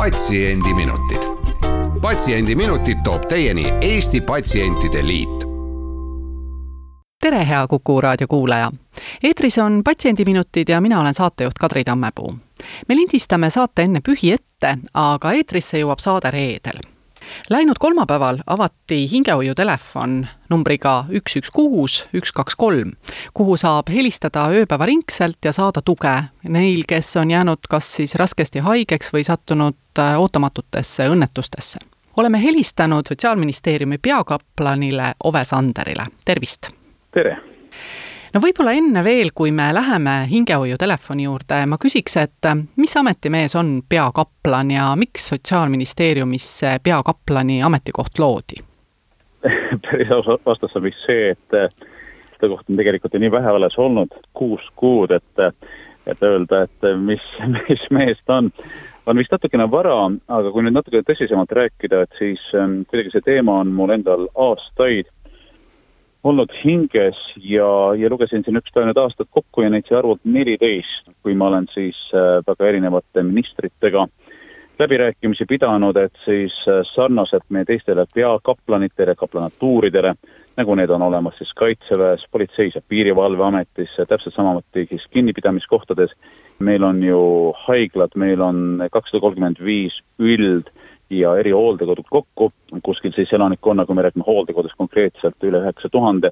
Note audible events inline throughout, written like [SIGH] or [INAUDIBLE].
patsiendiminutid. patsiendiminutid toob teieni Eesti Patsientide Liit tere, hea Kuku raadio kuulaja! eetris on Patsiendiminutid ja mina olen saatejuht Kadri Tammepuu. me lindistame saate enne pühi ette, aga eetrisse jõuab saade reedel Läinud kolmapäeval avati hingehoiutelefon numbriga üks, üks, kuus, üks, kaks, kolm, kuhu saab helistada ööpäevaringselt ja saada tuge neil, kes on jäänud kas siis raskesti haigeks või sattunud äh, ootamatutesse õnnetustesse. oleme helistanud Sotsiaalministeeriumi peakaplanile Ove Sanderile, tervist! tere! No võib-olla enne veel, kui me läheme hingehoiutelefoni juurde, ma küsiks, et äh, mis ametimees on peakaplan ja miks Sotsiaalministeeriumis peakaplani ametikoht loodi? [LAUGHS] vastus on vist see, et äh, seda kohta on tegelikult ju nii vähe alles olnud, kuus kuud, et äh, et öelda, et mis, [LAUGHS] mis mees ta on, on vist natukene vara, aga kui nüüd natuke tõsisemalt rääkida, et siis ähm, kuidagi see teema on mul endal aastaid olnud hinges ja, ja lugesin siin üks päev need aastad kokku ja neid sai arvult neliteist, kui ma olen siis äh, väga erinevate ministritega läbirääkimisi pidanud, et siis äh, sarnaselt meie teistele peakaplanitele, kaplanatuuridele, nagu need on olemas siis Kaitseväes, Politseis ja Piirivalveametis, täpselt samamoodi siis kinnipidamiskohtades, meil on ju haiglad, meil on kakssada kolmkümmend viis üld- ja erihooldekodud kokku, kuskil siis elanikkonna, kui me räägime hooldekodust konkreetselt, üle üheksa tuhande,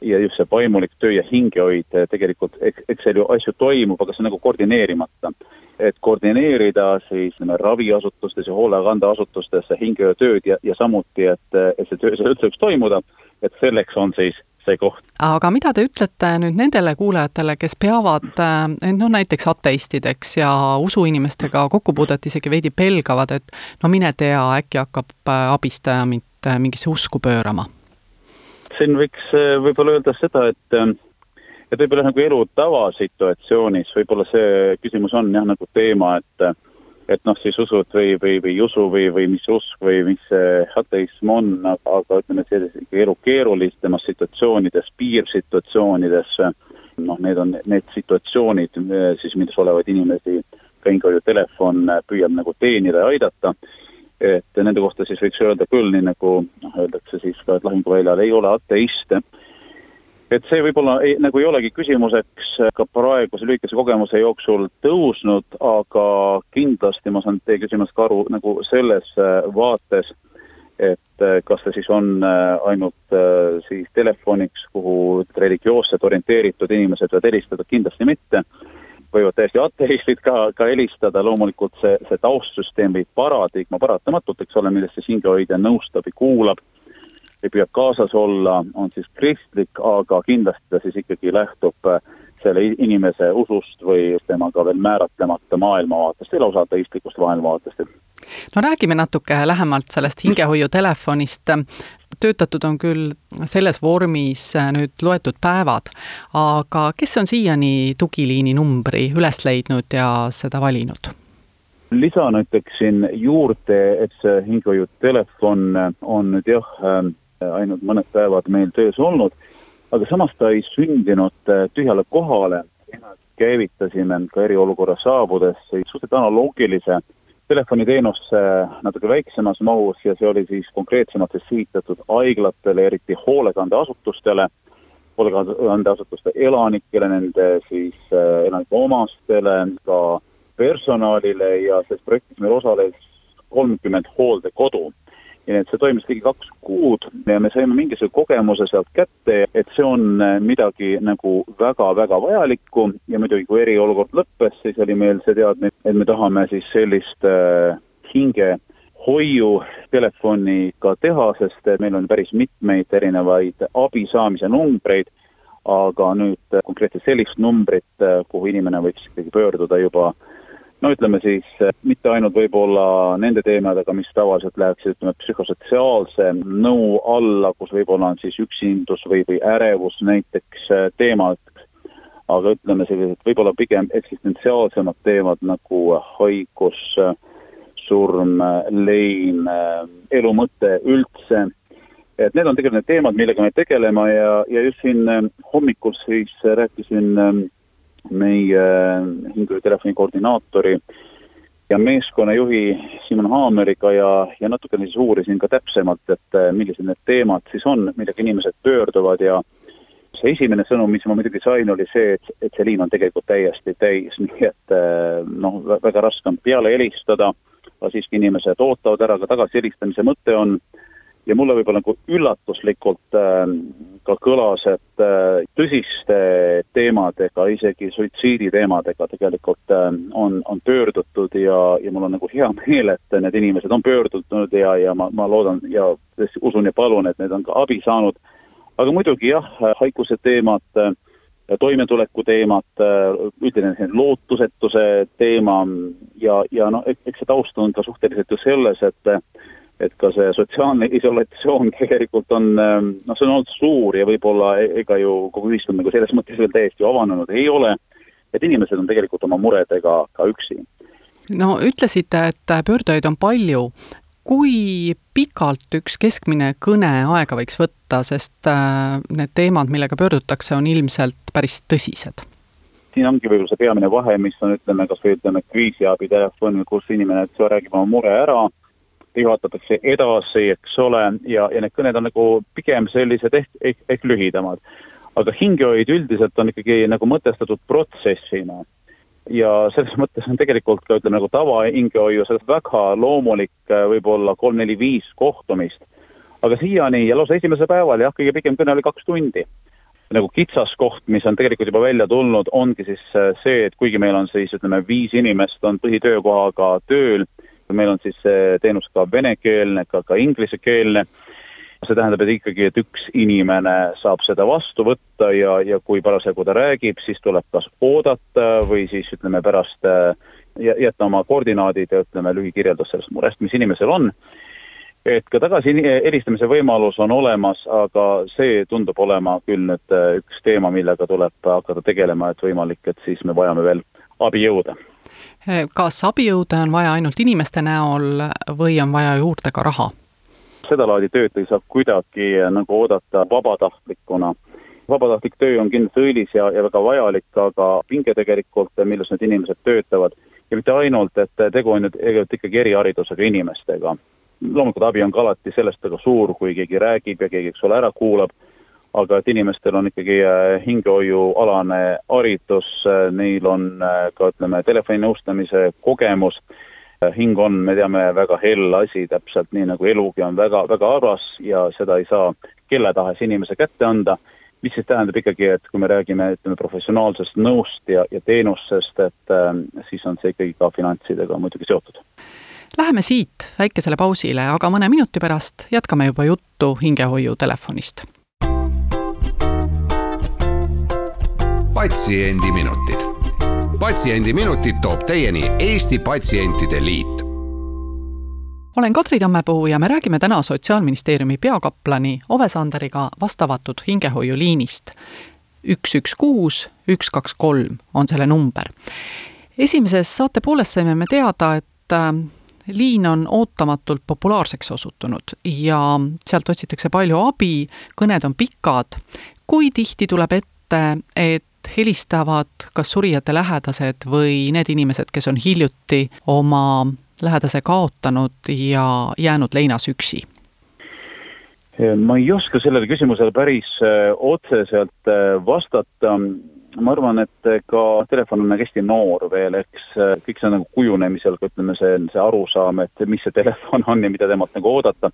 ja just see vaimulik töö ja hingehoid, tegelikult eks, eks seal ju asju toimub, aga see on nagu koordineerimata. et koordineerida siis ütleme, raviasutustes ja hoolekandeasutustes hingehoiutööd ja, ja samuti, et, et see töö seal üldse võiks toimuda, et selleks on siis see koht. aga mida te ütlete nüüd nendele kuulajatele, kes peavad end noh, näiteks ateistideks ja usuinimestega kokkupuudet isegi veidi pelgavad, et no mine tea, äkki hakkab äh, abistaja mind äh, mingisse usku pöörama? siin võiks äh, võib-olla öelda seda, et et võib-olla nagu elu tavasituatsioonis võib-olla see küsimus on jah, nagu teema, et et noh, siis usud või, või, või ei usu või, või mis usk või mis see ateism on, aga ütleme, sellise elu keerulisemates situatsioonides, piirsituatsioonides, noh, need on need situatsioonid siis, milles olevaid inimesi ka hingehoiutelefon püüab nagu teenida ja aidata, et nende kohta siis võiks öelda küll, nii nagu noh, öeldakse siis ka, et lahinguväljal ei ole ateiste et see võib-olla ei, nagu ei olegi küsimuseks ka praeguse lühikese kogemuse jooksul tõusnud, aga kindlasti ma saan teie küsimusest ka aru nagu selles äh, vaates, et äh, kas see siis on äh, ainult siis telefoniks, kuhu religioosselt orienteeritud inimesed võivad helistada, kindlasti mitte. võivad täiesti ateistid ka, ka helistada, loomulikult see, see taustsüsteem või paradigma paratamatult, eks ole, millest siis hingehoidja nõustab ja kuulab ei püüab kaasas olla, on siis kristlik, aga kindlasti ta siis ikkagi lähtub äh, selle inimese usust või temaga veel määratlemata maailmavaatest lausa ateistlikust maailmavaatest. no räägime natuke lähemalt sellest hingehoiutelefonist. töötatud on küll selles vormis äh, nüüd loetud päevad, aga kes on siiani tugiliini numbri üles leidnud ja seda valinud? lisan ütleksin juurde, et see hingehoiutelefon on nüüd jah, ähm, ainult mõned päevad meil töös olnud, aga samas ta ei sündinud äh, tühjale kohale, käivitasime ka eriolukorra saabudes suhteliselt analoogilise telefoniteenuse natuke väiksemas mahus ja see oli siis konkreetsemalt siis sihitatud haiglatele, eriti hoolekandeasutustele, hoolekandeasutuste elanikele, nende siis äh, elanike omastele, ka personalile ja selles projektis meil osales kolmkümmend hooldekodu ja nii et see toimus ligi kaks kuud ja me saime mingisuguse kogemuse sealt kätte, et see on äh, midagi nagu väga-väga vajalikku. Ja muidugi, kui eriolukord lõppes, siis oli meil see teadmine, et me tahame siis sellist äh, hinge hoiu telefoni ka teha, sest meil on päris mitmeid erinevaid abi saamise numbreid, aga nüüd konkreetselt sellist numbrit, äh, kuhu inimene võiks ikkagi pöörduda juba no ütleme siis mitte ainult võib-olla nende teemadega, mis tavaliselt läheksid, ütleme, psühhosotsiaalse nõu alla, kus võib-olla on siis üksindus või, või ärevus näiteks äh, teemadeks, aga ütleme sellised võib-olla pigem eksistentsiaalsemad teemad nagu haigus, surm, lein, äh, elu mõte üldse, et need on tegelikult need teemad, millega me tegeleme ja, ja just siin hommikul siis rääkisin meie hingetelefoni koordinaatori ja meeskonnajuhi Simon Haameriga ja, ja natukene siis uurisin ka täpsemalt, et äh, millised need teemad siis on, millega inimesed pöörduvad ja see esimene sõnum, mis ma muidugi sain, oli see, et, et see liin on tegelikult täiesti täis, [LAUGHS] nii et äh, noh, väga raske on peale helistada, aga siiski inimesed ootavad ära, ka tagasihelistamise mõte on ja mulle võib-olla nagu üllatuslikult äh, ka kõlas, et äh, tõsiste teemadega, isegi suitsiidi teemadega tegelikult äh, on, on pöördutud ja, ja mul on nagu hea meel, et need inimesed on pöördunud ja, ja ma, ma loodan ja usun ja palun, et need on ka abi saanud. aga muidugi jah, haiguse teemad äh, toimetuleku teemad, äh, üldine lootusetuse teema ja, ja noh, eks see taust on ka suhteliselt ju selles, et et ka see sotsiaalne isolatsioon [LAUGHS] tegelikult on ähm, noh, see on olnud suur ja võib-olla e-, ega ju kogu ühiskond nagu selles mõttes veel täiesti avanenud ei ole, et inimesed on tegelikult oma muredega ka üksi. no ütlesite, et pöördujaid on palju, kui pikalt üks keskmine kõne aega võiks võtta, sest äh, need teemad, millega pöördutakse, on ilmselt päris tõsised? siin ongi võib-olla see peamine vahe, mis on, ütleme, kas või ütleme, kriisiabitelefon, kus inimene, eks ole, räägib oma mure ära juhatatakse edasi, eks ole, ja, ja need kõned on nagu pigem sellised ehk, ehk, ehk lühidamad. aga hingehoid üldiselt on ikkagi nagu mõtestatud protsessina. ja selles mõttes on tegelikult ka ütleme nagu tavahingehoiu sellest väga loomulik võib-olla kolm-neli-viis kohtumist. aga siiani ja lausa esimesel päeval jah, kõige pikem kõne oli kaks tundi nagu kitsaskoht, mis on tegelikult juba välja tulnud, ongi siis see, et kuigi meil on siis ütleme, viis inimest on põhitöökohaga tööl, meil on siis teenus ka venekeelne, ka, ka inglisekeelne, see tähendab, et ikkagi, et üks inimene saab seda vastu võtta ja, ja kui parasjagu ta räägib, siis tuleb kas oodata või siis ütleme pärast äh, jätta oma koordinaadid ja ütleme lühikirjeldus sellest murest, mis inimesel on. et ka tagasi helistamise võimalus on olemas, aga see tundub olema küll nüüd äh, üks teema, millega tuleb hakata tegelema, et võimalik, et siis me vajame veel abijõude kas abijõude on vaja ainult inimeste näol või on vaja juurde ka raha? sedalaadi tööd ei saa kuidagi nagu oodata vabatahtlikuna. vabatahtlik töö on kindlasti õilis ja, ja väga vajalik, aga pinge tegelikult, milles need inimesed töötavad, ja mitte ainult, et tegu on ju tegelikult ikkagi eriharidusega inimestega. loomulikult abi on ka alati sellest väga suur, kui keegi räägib ja keegi, eks ole, ära kuulab aga et inimestel on ikkagi äh, hingehoiualane haridus, äh, neil on äh, ka ütleme, telefoninõustamise kogemus, hing on, me teame, väga hell asi, täpselt nii nagu elugi on väga, väga armas ja seda ei saa kelle tahes inimese kätte anda, mis siis tähendab ikkagi, et kui me räägime, ütleme, professionaalsest nõust ja, ja teenusest, et siis on see ikkagi ka finantsidega muidugi seotud. Läheme siit väikesele pausile, aga mõne minuti pärast jätkame juba juttu hingehoiutelefonist patsiendiminutid. patsiendiminutid toob teieni Eesti Patsientide Liit olen Kadri Tammepuu ja me räägime täna Sotsiaalministeeriumi peakaplani Ove Sanderiga vastavatud hingehoiuliinist. üks, üks, kuus, üks, kaks, kolm on selle number. esimeses saate pooles saime me teada, et äh, liin on ootamatult populaarseks osutunud ja sealt otsitakse palju abi, kõned on pikad. kui tihti tuleb ette, et helistavad kas surijate lähedased või need inimesed, kes on hiljuti oma lähedase kaotanud ja jäänud leinas üksi? ma ei oska sellele küsimusele päris äh, otseselt äh, vastata, ma arvan, et ka telefon on nagu hästi noor veel, eks äh, kõik see on nagu kujunemisel, ütleme see, see arusaam, et mis see telefon on ja mida temalt nagu oodata.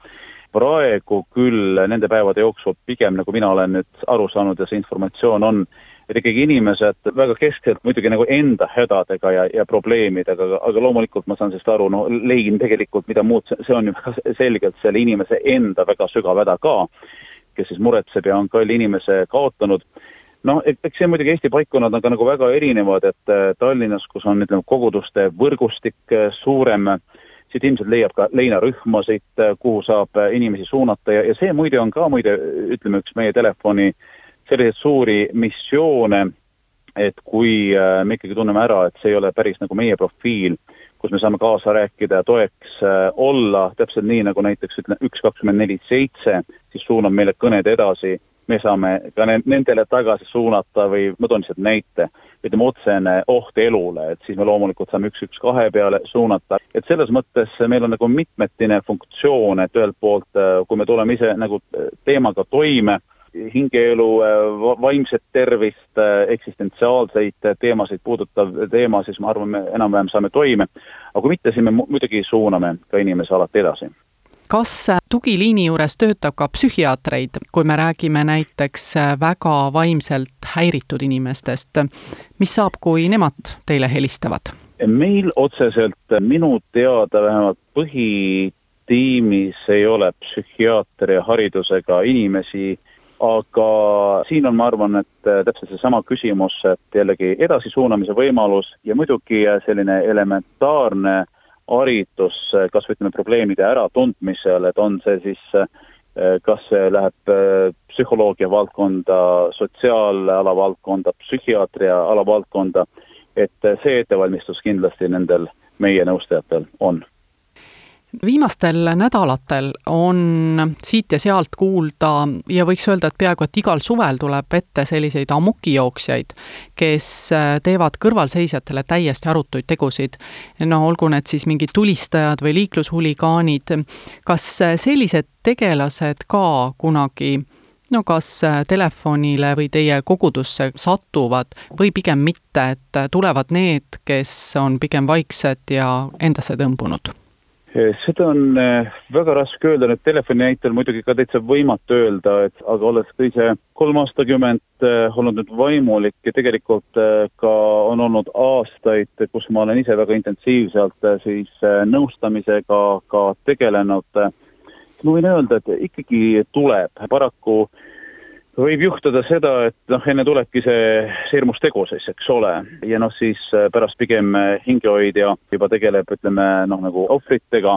praegu küll nende päevade jooksul pigem nagu mina olen nüüd aru saanud ja see informatsioon on et ikkagi inimesed väga keskselt muidugi nagu enda hädadega ja, ja probleemidega, aga, loomulikult ma saan sellest aru, no lein tegelikult, mida muud, see on ju väga selgelt selle inimese enda väga sügav häda ka, kes siis muretseb ja on kalli inimese kaotanud. Noh, eks see muidugi Eesti paikkonnad on ka nagu väga erinevad, et äh, Tallinnas, kus on ütleme, koguduste võrgustik äh, suurem, siit ilmselt leiab ka leinarühmasid, äh, kuhu saab inimesi suunata ja, ja see muide on ka muide, ütleme, üks meie telefoni äh, selliseid suuri missioone, et kui äh, me ikkagi tunneme ära, et see ei ole päris nagu meie profiil, kus me saame kaasa rääkida ja toeks äh, olla, täpselt nii, nagu näiteks ütleme, üks kakskümmend neli seitse, siis suunab meile kõned edasi me saame ka nendele tagasi suunata või ma toon lihtsalt näite, ütleme otsene oht elule, et siis me loomulikult saame üks, üks, kahe peale suunata. et selles mõttes meil on nagu mitmetine funktsioon, et ühelt poolt, kui me tuleme ise nagu teemaga toime, hingeelu, vaimset tervist, eksistentsiaalseid teemasid puudutav teema, siis ma arvan, me enam-vähem saame toime. aga kui mitte, siis me muidugi suuname ka inimese alati edasi kas tugiliini juures töötab ka psühhiaatreid, kui me räägime näiteks väga vaimselt häiritud inimestest, mis saab, kui nemad teile helistavad? meil otseselt minu teada vähemalt põhitiimis ei ole psühhiaatria haridusega inimesi, aga siin on, ma arvan, et täpselt seesama küsimus, et jällegi edasisuunamise võimalus ja muidugi selline elementaarne haritus kas või ütleme, probleemide äratundmisel, et on see siis kas see läheb äh, psühholoogia valdkonda, sotsiaalala valdkonda, psühhiaatria alavaldkonda, et see ettevalmistus kindlasti nendel meie nõustajatel on viimastel nädalatel on siit ja sealt kuulda ja võiks öelda, et peaaegu et igal suvel tuleb ette selliseid amokijooksjaid, kes äh, teevad kõrvalseisjatele täiesti arutuid tegusid. no olgu need siis mingid tulistajad või liiklushuligaanid, kas äh, sellised tegelased ka kunagi no kas äh, telefonile või teie kogudusse satuvad või pigem mitte, et tulevad need, kes on pigem vaiksed ja endasse tõmbunud seda on eh, väga raske öelda, nüüd telefoni näitel muidugi ka täitsa võimatu öelda, et aga olles ka ise kolm aastakümmet eh, olnud nüüd vaimulik ja tegelikult ka on olnud aastaid, kus ma olen ise väga intensiivselt siis nõustamisega ka tegelenud, ma võin öelda, et ikkagi tuleb, paraku äh, võib juhtuda seda, et noh, enne tulebki see, see hirmus tegu siis, eks ole, ja noh, siis äh, pärast pigem äh, hingehoidja juba tegeleb, ütleme noh, nagu ohvritega,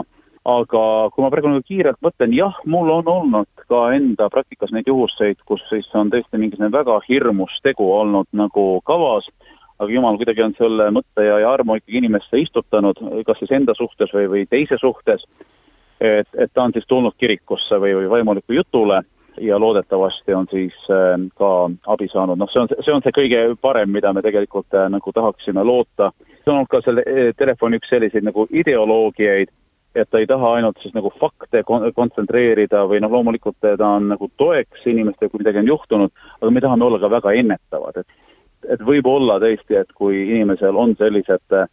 aga kui ma praegu nagu kiirelt mõtlen, jah, mul on olnud ka enda praktikas neid juhuseid, kus siis on tõesti mingisugune väga hirmus tegu olnud nagu kavas, aga jumal kuidagi on selle mõtte ja, ja armu ikkagi inimesse istutanud, kas siis enda suhtes või, või teise suhtes, et, et ta on siis tulnud kirikusse või, või vaimuliku jutule ja loodetavasti on siis äh, ka abi saanud, noh, see on, see on see kõige parem, mida me tegelikult äh, nagu tahaksime loota. see on olnud ka selle äh, telefoni üks selliseid nagu ideoloogiaid, et ta ei taha ainult siis nagu fakte kon-, kontsentreerida või noh, loomulikult ta on nagu toeks inimestele, kui midagi on juhtunud, aga me tahame olla ka väga ennetavad, et et võib olla tõesti, et kui inimesel on sellised äh,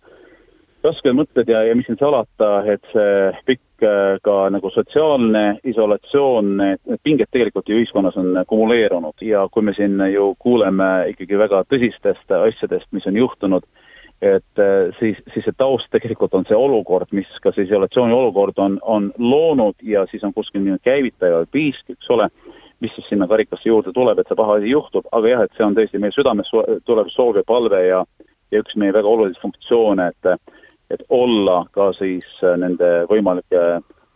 rasked mõtted ja, ja mis siin salata, et see pikk äh, ka nagu sotsiaalne isolatsioon, need pinged tegelikult ju ühiskonnas on kumuleerunud ja kui me siin ju kuuleme ikkagi väga tõsistest asjadest, mis on juhtunud, et äh, siis, siis see taust tegelikult on see olukord, mis ka see isolatsiooni olukord on, on loonud ja siis on kuskil niisugune käivitaja või piisk, eks ole, mis siis sinna karikasse juurde tuleb, et see paha asi juhtub, aga jah, et see on tõesti meie südames tulev soov ja palve ja ja üks meie väga olulisi funktsioone, et et olla ka siis äh, nende võimalike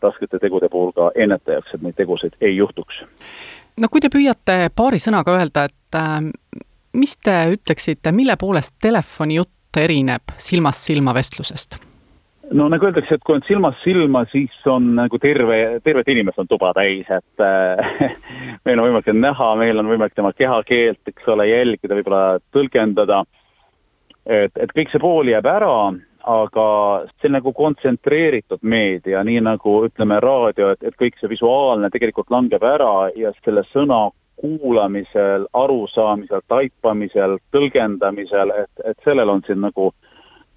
raskete tegude puhul ka ennetajaks, et neid tegusid ei juhtuks. no kui te püüate paari sõnaga öelda, et äh, mis te ütleksite, mille poolest telefonijutt erineb silmast silma vestlusest? no nagu öeldakse, et kui on silmast silma, siis on nagu terve, tervet inimest on tuba täis, et äh, [LAUGHS] meil on võimalik teda näha, meil on võimalik tema kehakeelt, eks ole, jälgida, võib-olla tõlgendada. et, et kõik see pool jääb ära aga see on nagu kontsentreeritud meedia, nii nagu ütleme, raadio, et, et kõik see visuaalne tegelikult langeb ära ja selle sõna kuulamisel, arusaamisel, taipamisel, tõlgendamisel, et, et sellel on siin nagu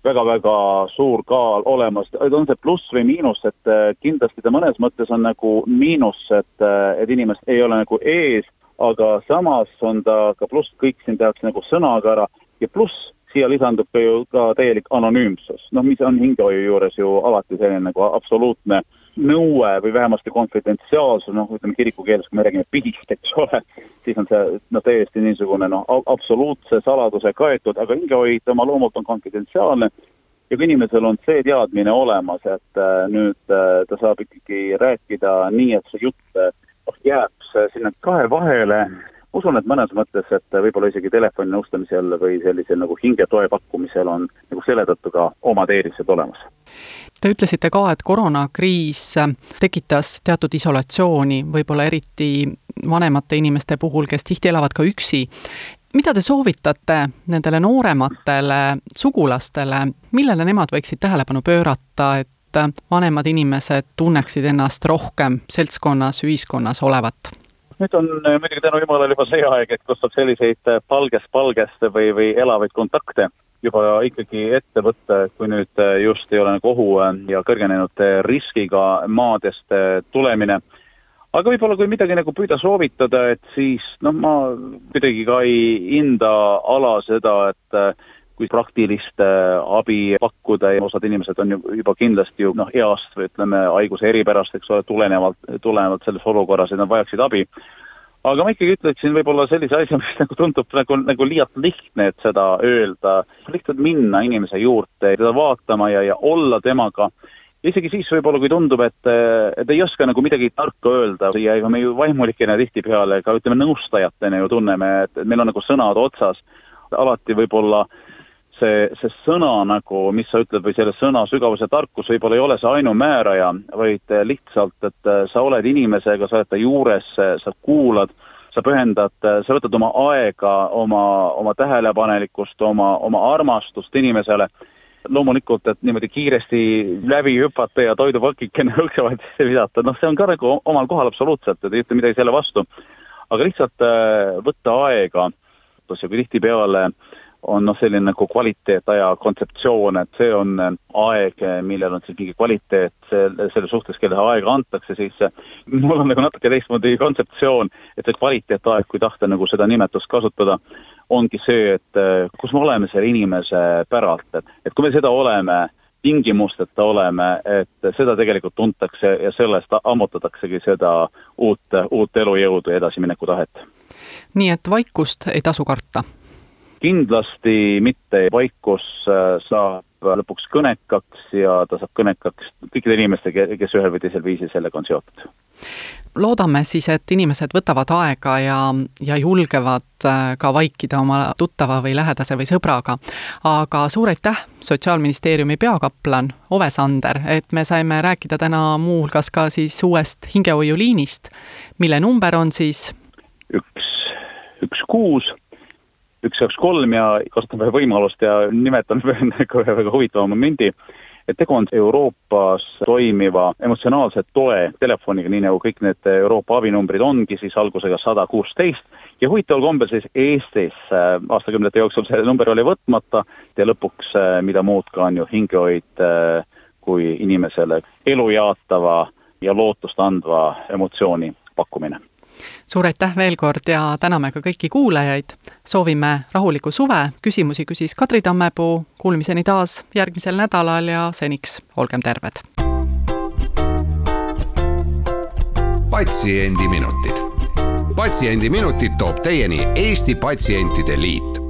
väga-väga suur kaal olemas, on see pluss või miinus, et äh, kindlasti ta mõnes mõttes on nagu miinus, et, äh, et inimest ei ole nagu ees, aga samas on ta ka pluss, kõik siin tehakse nagu sõnaga ära. Ja pluss siia lisandub ka ju ka täielik anonüümsus, noh, mis on hingehoiu juures ju alati selline nagu absoluutne nõue või vähemasti konfidentsiaalsus, noh, ütleme kiriku keeles, kui me räägime pihist, eks ole, siis on see noh, täiesti niisugune noh, absoluutse saladuse kaetud, aga hingehoid oma loomult on konfidentsiaalne. Ja kui inimesel on see teadmine olemas, et äh, nüüd äh, ta saab ikkagi rääkida nii, et see jutt äh, jääb sinna kahe vahele, usun, et mõnes mõttes, et võib-olla isegi telefoninõustamisel või sellisel nagu hingetoe pakkumisel on nagu selle tõttu ka omad eelised olemas. Te ütlesite ka, et koroonakriis tekitas teatud isolatsiooni, võib-olla eriti vanemate inimeste puhul, kes tihti elavad ka üksi. mida te soovitate nendele noorematele sugulastele, millele nemad võiksid tähelepanu pöörata, et vanemad inimesed tunneksid ennast rohkem seltskonnas, ühiskonnas olevat? Nüüd on muidugi tänu jumalale juba see aeg, et kus saab selliseid palgest palgest või, või elavaid kontakte juba ikkagi ette võtta, et kui nüüd äh, just ei ole nagu ohu ja kõrgenenud riskiga maadest tulemine, aga võib-olla kui midagi nagu püüda soovitada, et siis noh, ma kuidagi ka ei hinda ala seda, et kui praktilist abi pakkuda ja osad inimesed on ju juba kindlasti ju noh, east või ütleme, haiguse eripärast, eks ole, tulenevalt, tulenevalt selles olukorras, et nad vajaksid abi. Aga ma ikkagi ütleksin võib-olla sellise asja, mis [LAUGHS] nagu tundub nagu, nagu liialt lihtne, et seda öelda, lihtsalt minna inimese juurde, teda vaatama ja, ja olla temaga, isegi siis võib-olla, kui tundub, et, et ei oska nagu midagi tarka öelda ja ega me ju vaimulikena tihtipeale ka ütleme, nõustajatena ju tunneme, et meil on nagu sõnad otsas, alati võib-olla äh, see, see sõna nagu, mis sa ütled, või selle sõna sügavuse tarkus võib-olla ei ole see ainumääraja, vaid lihtsalt, et äh, sa oled inimesega, sa oled ta juures, sa kuulad, sa pühendad, äh, sa võtad oma aega, oma, oma tähelepanelikkust, oma, oma armastust inimesele, loomulikult, et niimoodi kiiresti läbi hüpata ja toidupakikene [LAUGHS] õksevad sisse visata, noh, see on ka nagu omal kohal absoluutselt, et ei ütle midagi selle vastu. aga lihtsalt äh, võtta aega, kui tihtipeale äh, on noh, selline nagu kvaliteetaja kontseptsioon, et see on äh, aeg, millel on siis mingi kvaliteet selle, selle suhtes, kellele aega antakse, siis äh, mul on nagu natuke teistmoodi kontseptsioon, et see kvaliteetaeg, kui tahta nagu seda nimetust kasutada, ongi see, et äh, kus me oleme selle inimese päralt, et, et kui me seda oleme, tingimusteta oleme, et seda tegelikult tuntakse ja sellest ammutataksegi seda uut, uut elujõudu ja edasimineku tahet. nii et vaikust ei tasu karta kindlasti mitte, vaikus äh, saab lõpuks kõnekaks ja ta saab kõnekaks kõikide inimestega, kes ühel või teisel viisil sellega on seotud. loodame siis, et inimesed võtavad aega ja, ja julgevad äh, ka vaikida oma tuttava või lähedase või sõbraga. aga suur aitäh, Sotsiaalministeeriumi peakaplan Ove Sander, et me saime rääkida täna muuhulgas ka siis uuest hingehoiuliinist, mille number on siis üks, üks kuus üks jaoks kolm ja kasutan veel võimalust ja nimetan [LAUGHS] nagu ühe väga huvitava momendi, et tegu on Euroopas toimiva emotsionaalse toe telefoniga, nii nagu kõik need Euroopa abinumbrid ongi, siis algusega sada kuusteist, ja huvitaval kombel siis Eestis äh, aastakümnete jooksul see number oli võtmata ja lõpuks äh, mida muud ka on ju hingehoid äh, kui inimesele elu jaatava ja lootust andva emotsiooni pakkumine suur aitäh veel kord ja täname ka kõiki kuulajaid. soovime rahulikku suve, küsimusi küsis Kadri Tammepuu, kuulmiseni taas järgmisel nädalal ja seniks olgem terved. patsiendiminutid. patsiendiminutid toob teieni Eesti Patsientide Liit